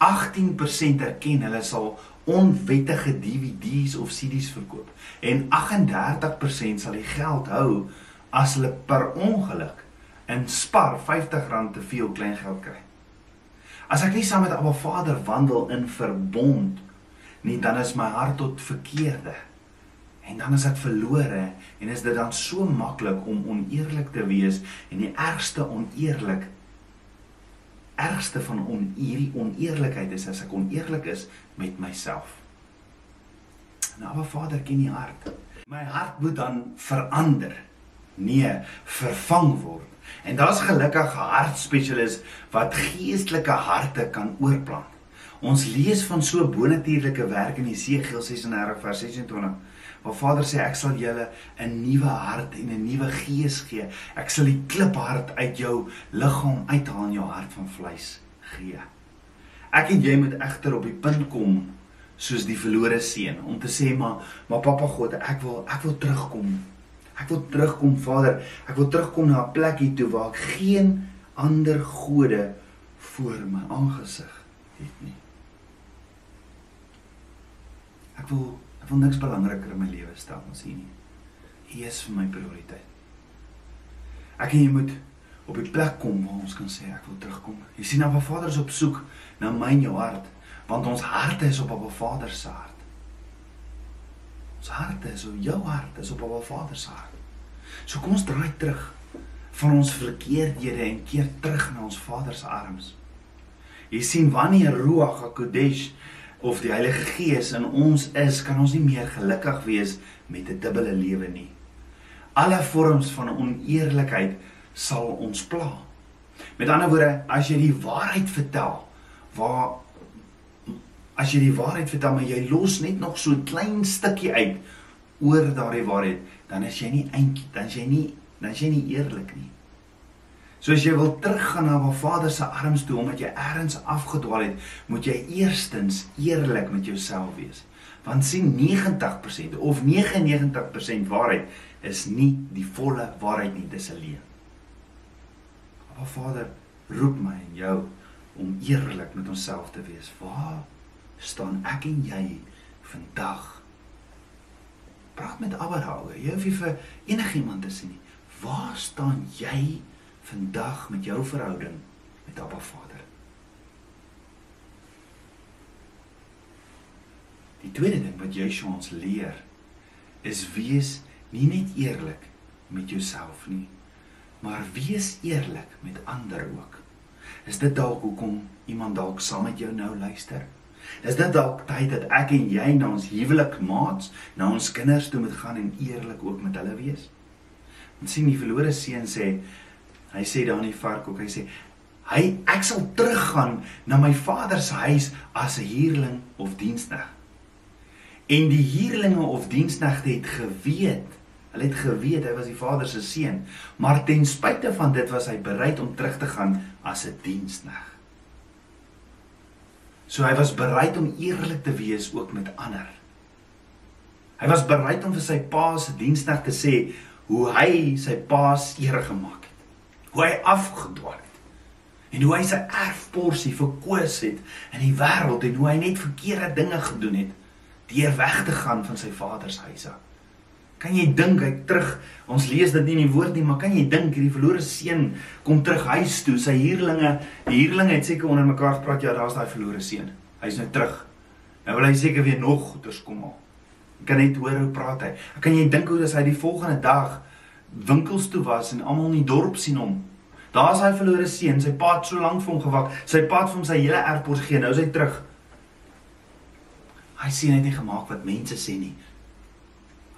18% erken hulle sal onwettige DVD's of CD's verkoop en 38% sal die geld hou as hulle per ongeluk in Spar R50 te veel klein geld kry. As ek nie saam met Abba Vader wandel in verbond nie, dan is my hart tot verkeerde. En dan is ek verlore en is dit dan so maklik om oneerlik te wees en die ergste oneerlik ergste van on, hierdie oneerlikheid is as ek oneerlik is met myself. Nou, Abba Vader ken die hart. My hart moet dan verander. Nee, vervang word. En daar's gelukkige hartspesialis wat geestelike harte kan oorplant. Ons lees van so bonatuurlike werk in Jesegiel 36 vers 26 waar Vader sê ek sal julle 'n nuwe hart en 'n nuwe gees gee. Ek sal die kliphart uit jou liggaam uithaal en jou hart van vleis gee. Ek en jy moet egter op die punt kom soos die verlore seun om te sê maar maar pappa God, ek wil ek wil terugkom. Ek wil terugkom Vader. Ek wil terugkom na 'n plekie toe waar ek geen ander gode voor my aangesig het nie. Ek wil ek wil niks belangriker in my lewe stel as U nie. U is vir my prioriteit. Ek en jy moet op die plek kom waar ons kan sê ek wil terugkom. Jy sien nou, Vader is op soek na my en jou hart want ons harte is op op Vader se hart. Ons harte is op jou hart, is op op Vader se hart. So kom ons draai terug van ons verkeerdhede en keer terug na ons Vader se arms. Jy sien wanneer Ruach HaKodesh of die Heilige Gees in ons is, kan ons nie meer gelukkig wees met 'n dubbele lewe nie. Alle vorms van oneerlikheid sal ons pla. Met ander woorde, as jy die waarheid vertel, waar as jy die waarheid vertel maar jy los net nog so 'n klein stukkie uit oor daardie waarheid, dan is jy nie eintlik dan is jy nie dan is jy nie eerlik nie. So as jy wil teruggaan na waar Vader se arms toe omdat jy eers afgedwaal het, moet jy eerstens eerlik met jouself wees. Want sien 90% of 99% waarheid is nie die volle waarheid nie, dis 'n leuen. Maar Vader roep my en jou om eerlik met onsself te wees. Waar staan ek en jy vandag? Praat met Abba daaroor. Jy hoef nie vir enigiemand te sê nie. Waar staan jy vandag met jou verhouding met Abba Vader? Die tweede ding wat jy ons leer is wees nie net eerlik met jouself nie, maar wees eerlik met ander ook. Is dit dalk hoekom iemand dalk saam met jou nou luister? Is dit dalk tyd dat ek en jy na ons huwelikmaats, na ons kinders toe moet gaan en eerlik ook met hulle wees? Ons sien die verlore seun sê, hy sê daar in die varkhoek, hy sê hy ek sal teruggaan na my vader se huis as 'n huurling of diensknegt. En die huurlinge of diensknegte het geweet Hulle het geweet hy was die vader se seun, maar ten spyte van dit was hy bereid om terug te gaan as 'n diensknegt. So hy was bereid om eerlik te wees ook met ander. Hy was bereid om vir sy pa se diensknegt te sê hoe hy sy pa seer gemaak het. Hoe hy afgedwaal het. En hoe hy sy erfporsie verkoos het in die wêreld en hoe hy net verkeerde dinge gedoen het deur weg te gaan van sy vader se huis af. Kan jy dink hy terug? Ons lees dit nie in die woord nie, maar kan jy dink hierdie verlore seun kom terug huis toe? Sy huurlinge, die huurlinge het seker onder mekaar gepraat, ja, daar's daai verlore seun. Hy's nou terug. Nou wil hy seker weer nog goeders kom al. Ek kan net hoor hoe praat hy. Kan jy dink hoe as hy die volgende dag winkels toe was en almal in die dorp sien hom? Daar's hy verlore seun, sy pa het so lank vir hom gewag. Sy pa het vir hom sy hele erfpos gegee, nou is hy terug. Hy sien net nie gemaak wat mense sê nie.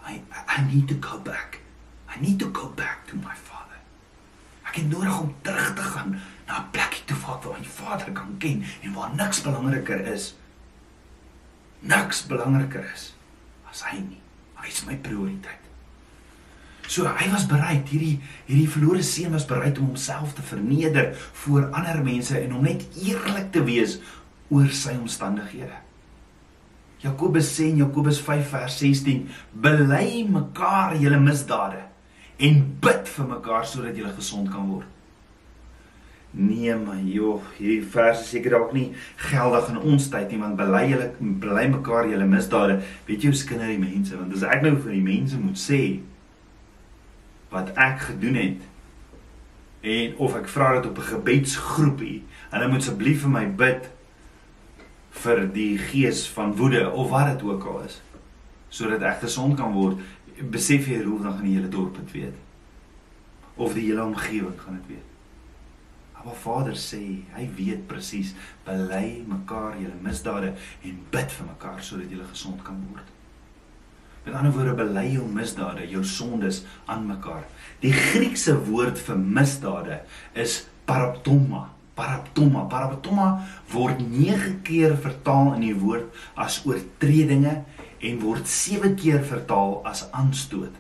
I I need to go back. I need to go back to my father. Ek het nodig om terug te gaan na 'n plekie toe waar my vader kan ken en waar niks belangriker is. Niks belangriker is as hy nie. Hy is my prioriteit. So hy was bereid, hierdie hierdie verlore seun was bereid om homself te verneder voor ander mense en om net eerlik te wees oor sy omstandighede. Jakobus sê in Jakobus 5 vers 16: "Bely mekaar julle misdade en bid vir mekaar sodat julle gesond kan word." Nee man, joh, hierdie vers is seker dalk nie geldig in ons tyd nie, want bely julle bely mekaar julle misdade. Weet jy hoe skinder die mense, want as ek nou vir die mense moet sê wat ek gedoen het en of ek vra dit op 'n gebedsgroepie, hulle moet asseblief vir my bid vir die gees van woede of wat dit ook al is sodat ek gesond kan word besef jy hoe dan gaan die hele dorp dit weet. Of die hele omgewing gaan dit weet. Maar Vader sê hy weet presies bely mekaar julle misdade en bid vir mekaar sodat julle gesond kan word. Met ander woorde bely jou misdade jou sondes aan mekaar. Die Griekse woord vir misdade is paraptoma paraptoma. Paraptoma word 9 keer vertaal in die woord as oortredinge en word 7 keer vertaal as aanstoot.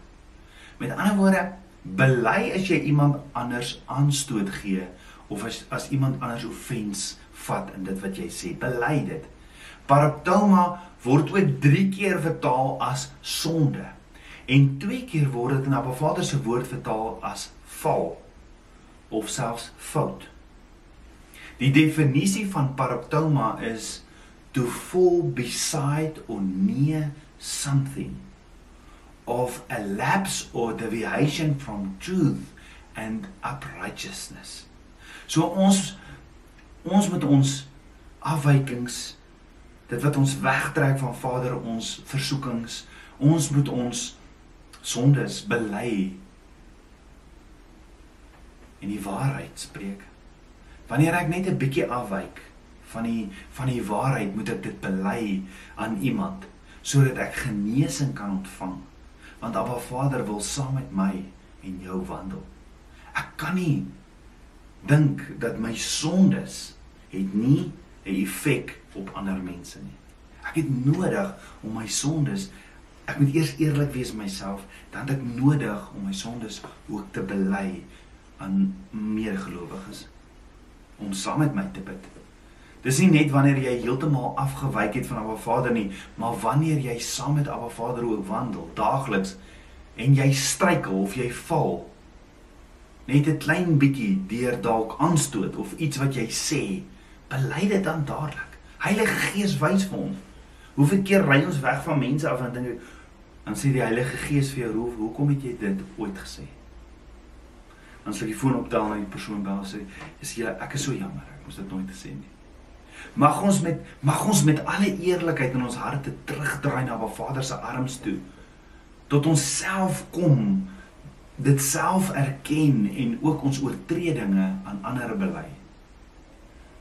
Met ander woorde, bely as jy iemand anders aanstoot gee of as as iemand anders offens vat in dit wat jy sê, bely dit. Paraptoma word ook 3 keer vertaal as sonde en 2 keer word dit in Abba Vader se woord vertaal as val of selfs fout. Die definisie van paraptoma is to fall beside or near something of a lapse or deviation from truth and uprighteousness. So ons ons moet ons afwykings dit wat ons wegtrek van Vader ons versoekings ons moet ons sondes bely en die waarheid spreek. Wanneer ek net 'n bietjie afwyk van die van die waarheid, moet ek dit bely aan iemand sodat ek genesing kan ontvang. Want Abba Vader wil saam met my en jou wandel. Ek kan nie dink dat my sondes het nie 'n effek op ander mense nie. Ek het nodig om my sondes ek moet eers eerlik wees met myself, dan het ek nodig om my sondes ook te bely aan medegelowiges om saam met my te bid. Dis nie net wanneer jy heeltemal afgewyk het van Abba Vader nie, maar wanneer jy saam met Abba Vader ook wandel daagliks en jy struikel of jy val net 'n klein bietjie deur dalk aanstoot of iets wat jy sê, bely dit dan dadelik. Heilige Gees wys vir ons. Hoeveel keer ry ons weg van mense af en dink dan sê die Heilige Gees vir jou, "Hoekom het jy dit ooit gesê?" Dan sal die foon optel en die persoon bel sê is jy ek is so jammer ek moes dit nooit gesê nie. Mag ons met mag ons met alle eerlikheid in ons harte terugdraai na Ba Vader se arms toe tot ons self kom dit self erken en ook ons oortredinge aan ander bely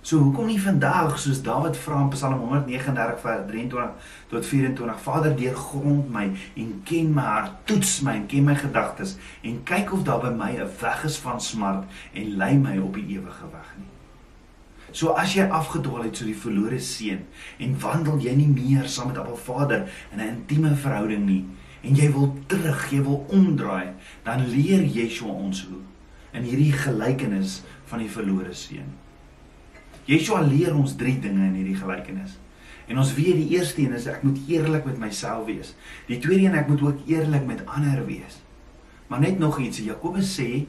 So hoekom nie vandag soos Dawid vra in Psalm 139 vers 23 tot 24 Vader deurgrond my en ken my hart toets my en ken my gedagtes en kyk of daar by my 'n weg is van smart en lei my op die ewige weg nie. So as jy afgedwaal het so die verlore seun en wandel jy nie meer saam met Abba Vader in 'n intieme verhouding nie en jy wil terug, jy wil omdraai, dan leer Yeshua ons hoe in hierdie gelykenis van die verlore seun. Yeshua leer ons drie dinge in hierdie gelykenis. En ons weet die eerste een is ek moet eerlik met myself wees. Die tweede een ek moet ook eerlik met ander wees. Maar net nog iets, Jakobus sê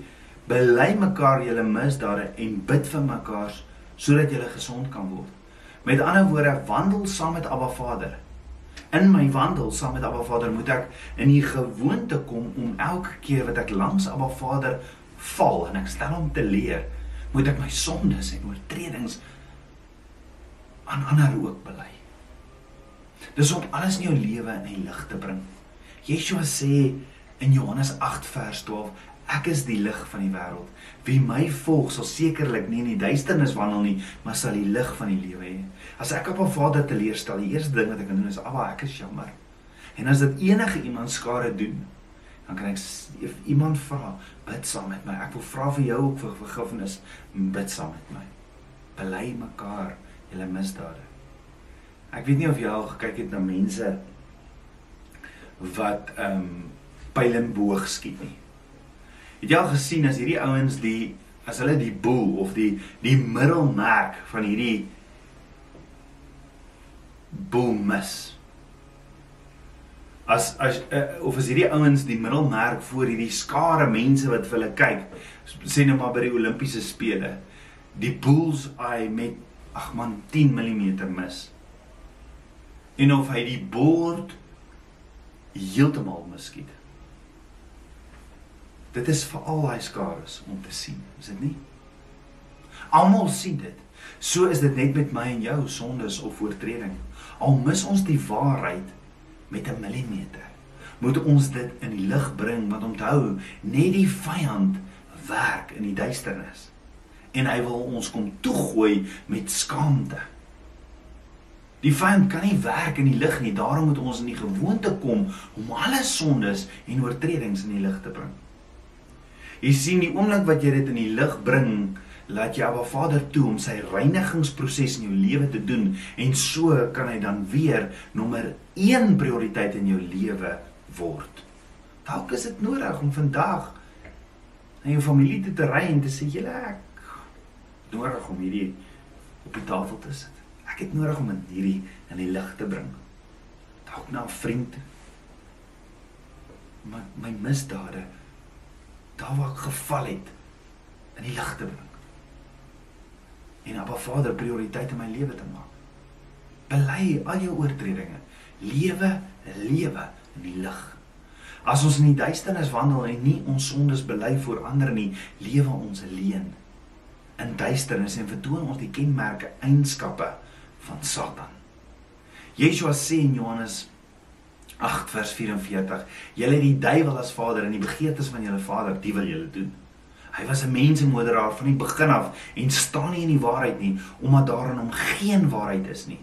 bely mekaar julle misdade en bid vir mekaar sodat julle gesond kan word. Met ander woorde, wandel saam met Abba Vader. In my wandel saam met Abba Vader moet ek in die gewoonte kom om elke keer wat ek langs Abba Vader val en ek stel hom te leer moet ek my sondes en oortredings aan ander ook bely. Dis om alles in jou lewe in die lig te bring. Yeshua sê in Johannes 8 vers 12, ek is die lig van die wêreld. Wie my volg sal sekerlik nie in die duisternis wandel nie, maar sal die lig van die lewe hê. As ek op 'n Vader teleurstel, die eerste ding wat ek kan doen is, "Aba, ek is jammer." En as dit enige iemand skade doen, dan kan ek iemand vra, bid saam met my. Ek wil vra vir jou ook vir vergifnis, bid saam met my. Bely mekaar julle misdade. Ek weet nie of jy al gekyk het na mense wat ehm um, pyl en boog skiet nie. Het jy al gesien as hierdie ouens die as hulle die boel of die die middelmerk van hierdie boel mis as as uh, of as hierdie ouens die middelmerk voor hierdie skare mense wat vir hulle kyk sê nou maar by die Olimpiese spele die bulls eye met ag man 10 mm mis. En of hy die bord heeltemal miskiet. Dit is vir al daai skares om te sien is dit nie? Almal sien dit. So is dit net met my en jou sondes of oortreding. Al mis ons die waarheid met 'n millimeter. Moet ons dit in die lig bring want onthou, net die vyand werk in die duisternis. En hy wil ons kom toegooi met skaamte. Die vyand kan nie werk in die lig nie, daarom moet ons in die gewoonte kom om alle sondes en oortredings in die lig te bring. Jy sien die oomblik wat jy dit in die lig bring, laat jy Abba Vader toe om sy reinigingsproses in jou lewe te doen en so kan hy dan weer nommer 1 prioriteit in jou lewe word. Dalk is dit nodig om vandag na jou familie toe te ry en te sê julle ek nodig om hierdie op die tafel te sit. Ek het nodig om hierdie in die lig te bring. Dalk na 'n vriend. My my misdade daar waar ek geval het in die lig te bring. En Abba Vader prioriteit in my lewe te maak. Bely al jou oortredinge. Lewe lewe in die lig. As ons in die duisternis wandel en nie ons sondes bely voor ander nie, lewe ons alleen in duisternis en vertoon ons die kenmerke eienskappe van Satan. Yeshua sê in Johannes 8 vers 44: "Julle het die duiwel as vader en die begeertes van julle vader, die wil julle doen." Hy was 'n mensenmoorderaar van die begin af en staan nie in die waarheid nie omdat daar in hom geen waarheid is nie.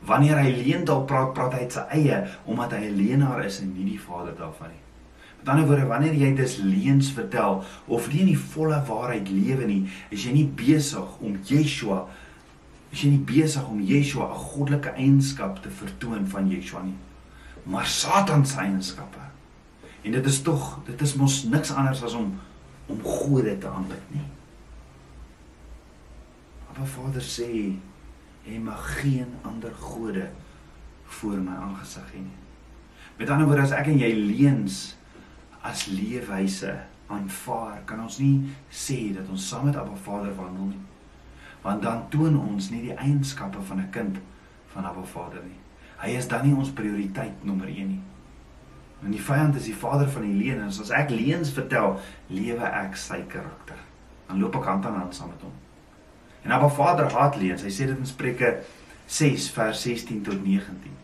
Wanneer hy leendal praat, praat hy uit sy eie omdat hy 'n leenaar is en nie die vader daarvan nie. Met ander woorde, wanneer jy dus leuns vertel of nie in die volle waarheid lewe nie, is jy nie besig om Yeshua is jy nie besig om Yeshua 'n goddelike eienskap te vertoon van Yeshua nie, maar Satan se eienskappe. En dit is tog, dit is mos niks anders as om om gode te aanbid nie. Maar Vader sê jy mag geen ander gode voor my aangesig hê nie. Met ander woorde as ek en jy leuns as leefwyse aanvaar, kan ons nie sê dat ons saam met Abba Vader wandel nie. Want dan toon ons nie die eienskappe van 'n kind van Abba Vader nie. Hy is dan nie ons prioriteit nommer 1 nie. En die vyand is die vader van die leuen. As ek leuns vertel, lewe ek sy karakter. Dan loop ek hand aan hand saam met hom. En Abba Vader haat leuns. Hy sê dit in Spreuke 6 vers 16 tot 19.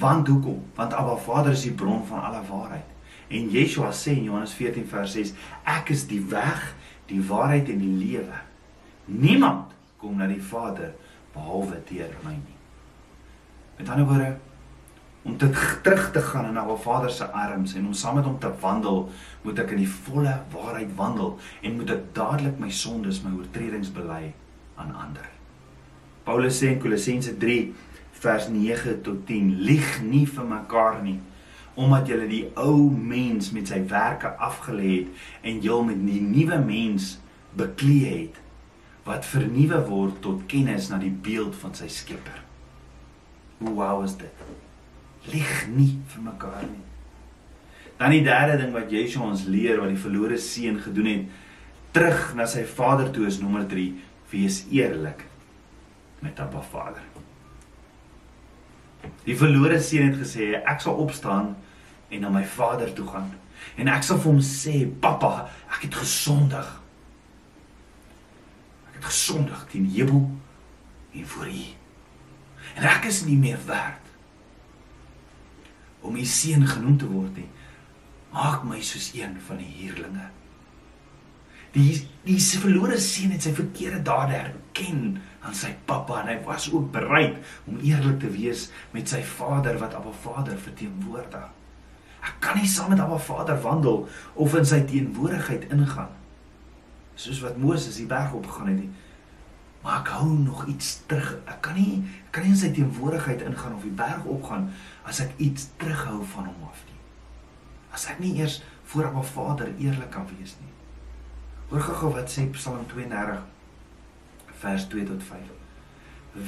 Want hoekom? Want Abba Vader is die bron van alle waarheid. En Yeshua sê in Johannes 14 vers 6, ek is die weg, die waarheid en die lewe. Niemand kom na die Vader behalwe deur my nie. Met ander woorde, om te terug te gaan in Abba Vader se arms en om saam met hom te wandel, moet ek in die volle waarheid wandel en moet ek dadelik my sondes, my oortredings bely aan ander. Paulus sê in Kolossense 3 vers 9 tot 10: Lieg nie vir mekaar nie, omdat jy die ou mens met sy werke afgelê het en jy met die nuwe mens bekleed het wat vernuwe word tot kennis na die beeld van sy Skepper. Hoe wow is dit? Lieg nie vir mekaar nie. Dan die derde ding wat Yeshua ons leer wat die verlore seun gedoen het, terug na sy Vader toe is nommer 3: wees eerlik met Abba Vader. Die verlore seun het gesê ek sal opstaan en na my vader toe gaan en ek sal vir hom sê pappa ek het gesondig ek het gesondig teen hemel en voor u en ek is nie meer werd om u seun genoem te word nie maak my soos een van die huurlinge die die verlore seun het sy verkeerde dade erken aan sy pappa en hy was ook bereid om eerlik te wees met sy vader wat Abba Vader verteenwoordig Ek kan nie saam met Abba Vader wandel of in sy teenwoordigheid ingaan. Soos wat Moses die berg opgegaan het. Nie. Maar ek hou nog iets terug. Ek kan nie ek kan nie in sy teenwoordigheid ingaan of die berg opgaan as ek iets terughou van hom af nie. As ek nie eers voor Abba Vader eerlik kan wees nie. Hoor gou wat sê Psalm 32 vers 2 tot 5.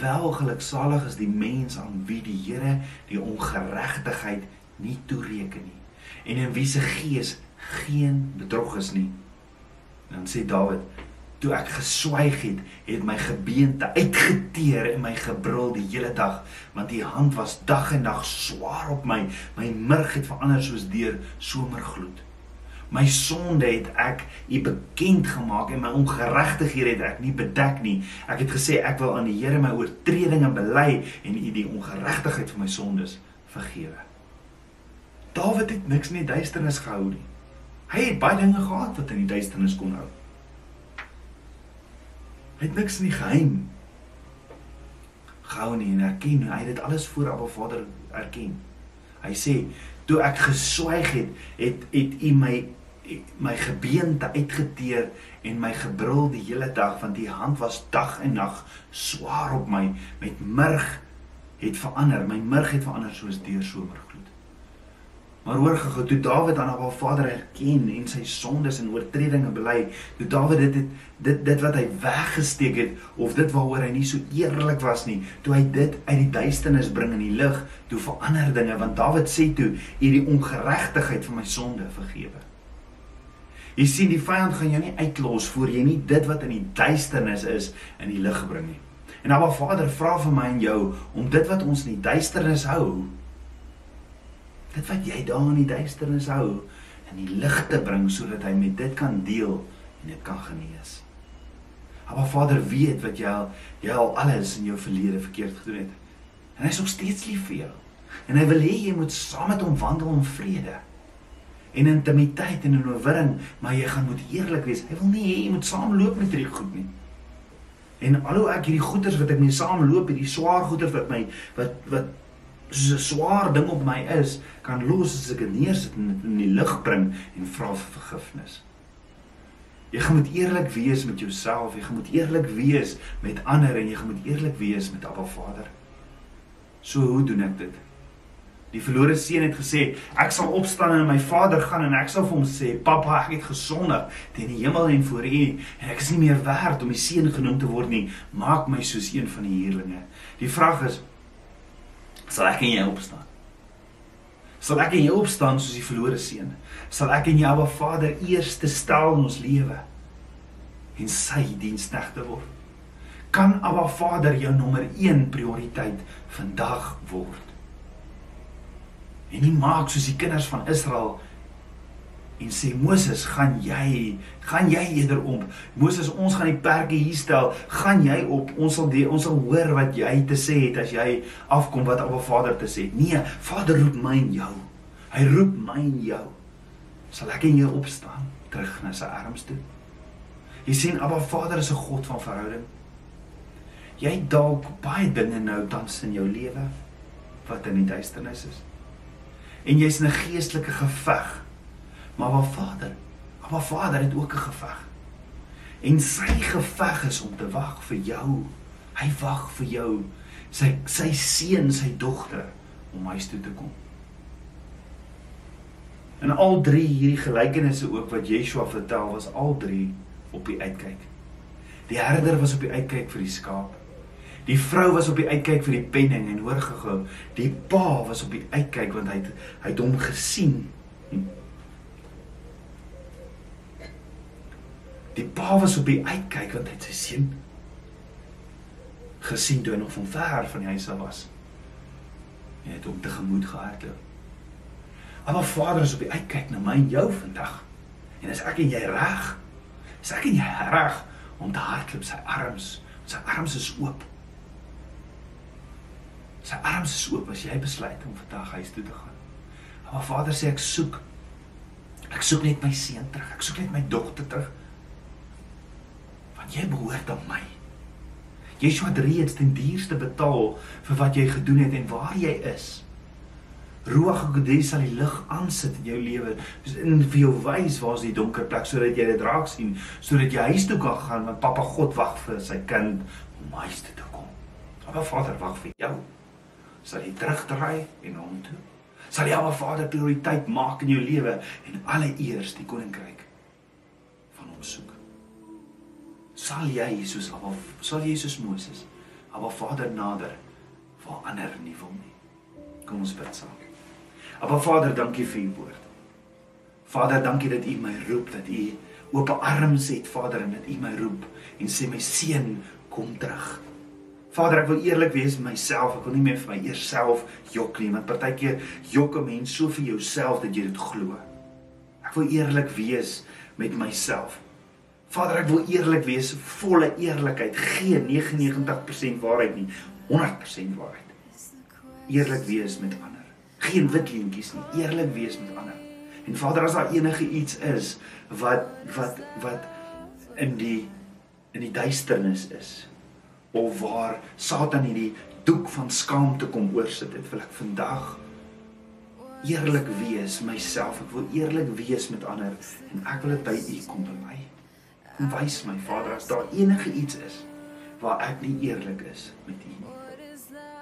Wel geluksalig is die mens aan wie die Here die ongeregtigheid nie toereken nie en in wie se gees geen bedrog is nie. Dan sê Dawid, toe ek geswyg het, het my gebeente uitgeteer en my gebrul die hele dag, want die hand was dag en nag swaar op my. My murg het verander soos deur somergloed. My sonde het ek u bekend gemaak en my ongeregtighede het ek nie bedek nie. Ek het gesê ek wil aan die Here my oortredinge bely en u die ongeregtigheid van my sondes vergewe. Dawid het niks in die duisternis gehou nie. Hy het baie dinge gehad wat in die duisternis kon hou. Hy het niks in die geheim gehou nie en erken. Hy het dit alles voor Abba Vader erken. Hy sê toe ek geswyg het, het het u my my gebeente uitgeteer en my gebrul die hele dag want die hand was dag en nag swaar op my. Met murg het verander. My murg het verander soos deur somergloed maar hoor gego toe Dawid aan Abba Vader erken en sy sondes en oortredinge bely toe Dawid dit het, dit dit wat hy weggesteek het of dit waaroor hy nie so eerlik was nie toe hy dit uit die duisternis bring in die lig toe verander dinge want Dawid sê toe hierdie ongeregtigheid van my sonde vergewe Jy sien die vyand gaan jou nie uitlos voor jy nie dit wat in die duisternis is in die lig bring nie. En Abba Vader vra vir my en jou om dit wat ons in die duisternis hou, dit wat jy daar in die duisternis hou, in die lig te bring sodat hy met dit kan deel en dit kan genees. Abba Vader weet wat jy al, jy al alles in jou verlede verkeerd gedoen het. En hy is nog steeds lief vir jou. En hy wil hê jy moet saam met hom wandel in vrede en intimiteit en 'n oorwinning, maar jy gaan moet eerlik wees. Hy wil nie hê jy moet saamloop met hierdie goed nie. En alhoewel ek hierdie goeters wat ek mee saamloop, hierdie swaar goeters wat my wat wat soos 'n swaar ding op my is, kan los as ek dit neersit en in die lig bring en vra vir vergifnis. Jy gaan moet eerlik wees met jouself, jy gaan moet eerlik wees met ander en jy gaan moet eerlik wees met Abba Vader. So hoe doen ek dit? Die verlore seun het gesê, ek sal opstaan en my vader gaan en ek sal vir hom sê, "Pappa, ek het gesondig teen die hemel en voor U en ek is nie meer werd om die seun genoem te word nie. Maak my soos een van die huurlinge." Die vraag is, sal ek en jy opstaan? Sal ek en jy opstaan soos die verlore seun? Sal ek en jy Abba Vader eerste stel in ons lewe en sy diensknegte word? Kan Abba Vader jou nommer 1 prioriteit vandag word? en nie maak soos die kinders van Israel en sê Moses, gaan jy, gaan jy eerder om. Moses, ons gaan die perke hier stel. Gaan jy op? Ons sal die, ons sal hoor wat jy te sê het as jy afkom wat Abba Vader te sê. Nee, Vader roep my en jou. Hy roep my en jou. Sal ek en jy opstaan terug na sy arms toe? Jy sien Abba Vader is 'n God van verhouding. Jy dalk baie dinge nou tans in jou lewe wat in die duisternis is en jy's in 'n geestelike geveg. Maar waar Vader, maar Vader het ook 'n geveg. En sy geveg is om te wag vir jou. Hy wag vir jou, sy sy seun, sy dogter om huis toe te kom. En al drie hierdie gelykenisse ook wat Yeshua vertel was al drie op die uitkyk. Die herder was op die uitkyk vir die skaap. Die vrou was op die uitkyk vir die penning en hoor gehou. Die pa was op die uitkyk want hy het, hy het hom gesien. Die pa was op die uitkyk want hy het sy seun gesien toe hy nog van ver van die huis af was. En het hom tegemoet gehardloop. Maar Vader is op die uitkyk na my en jou vandag. En as ek en jy reg, is ek en jy reg om te hardloop sy arms. Sy arms is oop. Sy arms is oop as jy besluit om vandag huis toe te gaan. Maar Vader sê ek soek. Ek soek net my seun terug. Ek soek net my dogter terug. Want jy behoort aan my. Yeshua het reeds ten duurste betaal vir wat jy gedoen het en waar jy is. Ruach HaKodesh sal die lig aansit in jou lewe en vir jou wys waar is die donker plek sodat jy dit raak sien, sodat jy huis toe kan gaan want Papa God wag vir sy kind om huis toe te kom. Maar Vader wag vir jou sal jy terugdraai en hom toe. Sal jy Abba Vader prioriteit maak in jou lewe en alle eers die koninkryk van hom soek. Sal jy soos Abba sal jy soos Moses Abba Vader nader waar ander nie wil nie. Kom ons bid saam. Abba Vader, dankie vir u woord. Vader, dankie dat u my roep, dat u oop arms het, Vader, en dat u my roep en sê my seun, kom terug. Vader, ek wil eerlik wees met myself. Ek wil nie meer vir my eers self jok nie, want partykeer jok 'n mens so vir jouself dat jy dit glo. Ek wil eerlik wees met myself. Vader, ek wil eerlik wees, volle eerlikheid, geen 99% waarheid nie, 100% waarheid. Eerlik wees met ander. Geen wit leentjies nie, eerlik wees met ander. En Vader, as daar enige iets is wat wat wat in die in die duisternis is, of waar Satan hierdie doek van skaamte kom oorsit het, wil ek vandag eerlik wees myself. Ek wil eerlik wees met ander en ek wil dit by U kom bely. Wys my Vader as daar enige iets is waar ek nie eerlik is met U nie.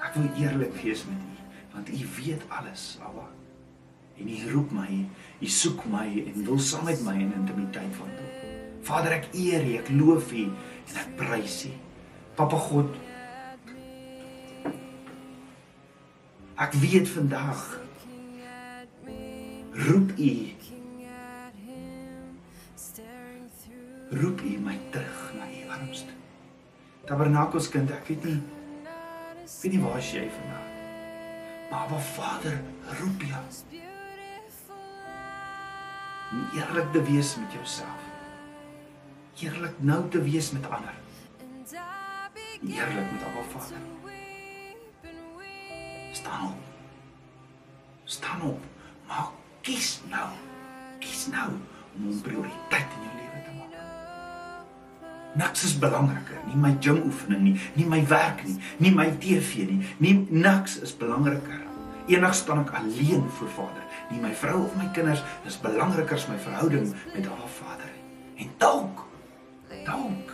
Ek wil eerlik wees met U want U weet alles, Abba. En U roep my, U soek my en wil saam met my in intimiteit wandel. Vader, ek eer U, ek loof U en ek prys U. Papa God, ek weet vandag roep U roep U my terug na U arms toe. Tabernakels kind, ek weet nie weet nie waar jy vandag. Maar wat Vader roep jou. Om eerlik te wees met jouself. Eerlik nou te wees met ander. Eerlik met Abba Vader. Staan op. Staan op. Maak kies nou. Kies nou om 'n prioriteit in jou lewe. Niks is belangriker, nie my gym oefening nie, nie my werk nie, nie my TV nie, nie niks is belangriker. Eendag staan ek alleen voor Vader. Nie my vrou of my kinders is belangriker as my verhouding met haar Vader. En dalk dalk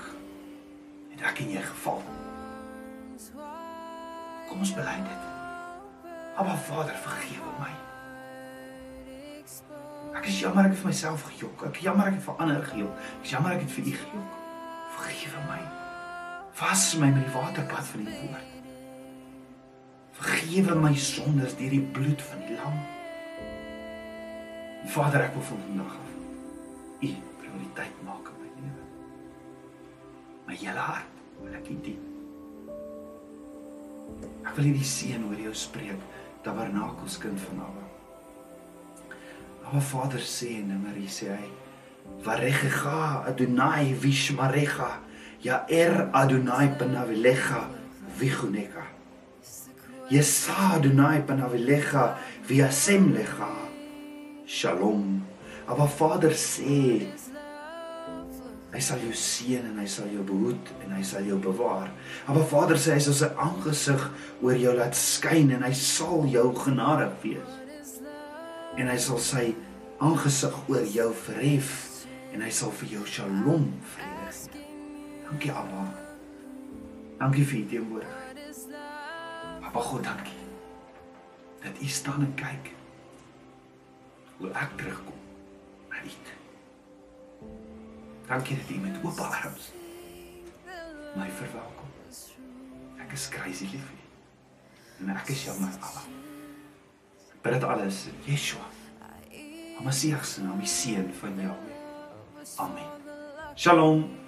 het ek in jou geval. Kom ons bely dit. Aba Vader, vergewe my. Ek is jammer ek het vir myself gejok. Ek jammer ek het vir ander gejok. Ek jammer ek het vir U gejok. Vergewe my. Was my met die waterpad van die woord. Vergewe my sondes deur die bloed van die lam. Vader, ek wil vandag af U prioriteit maak in my lewe. My hele hart wil ek U dien. Ek wil hierdie seën oor jou spreek, tabernakels kind van Abba. Abba Vader sê in Numeri sê hy Varecha Adonai Vishmarecha Ya er Adonai Panavilecha Vichuneka Yesa Adonai Panavilecha Viasemlecha Shalom Abba Vader sê Hy sal jou seën en hy sal jou behoed en hy sal jou bewaar. Maar Vader sê hy sal sy aangesig oor jou laat skyn en hy sal jou genadig wees. En hy sal sy aangesig oor jou verhef en hy sal vir jou Shalom gee. Dankie Abba. Dankie vir u teenwoordigheid. Abba God, dankie. Dat u staan en kyk hoe ek terugkom na u. Dankie dat U met oop arms my verwelkom. Ek is crazy lief vir U. En ek is jammer Allah. Ek bid dit alles in Yeshua. Messias se naam, die seun van Jahweh. Amen. Shalom.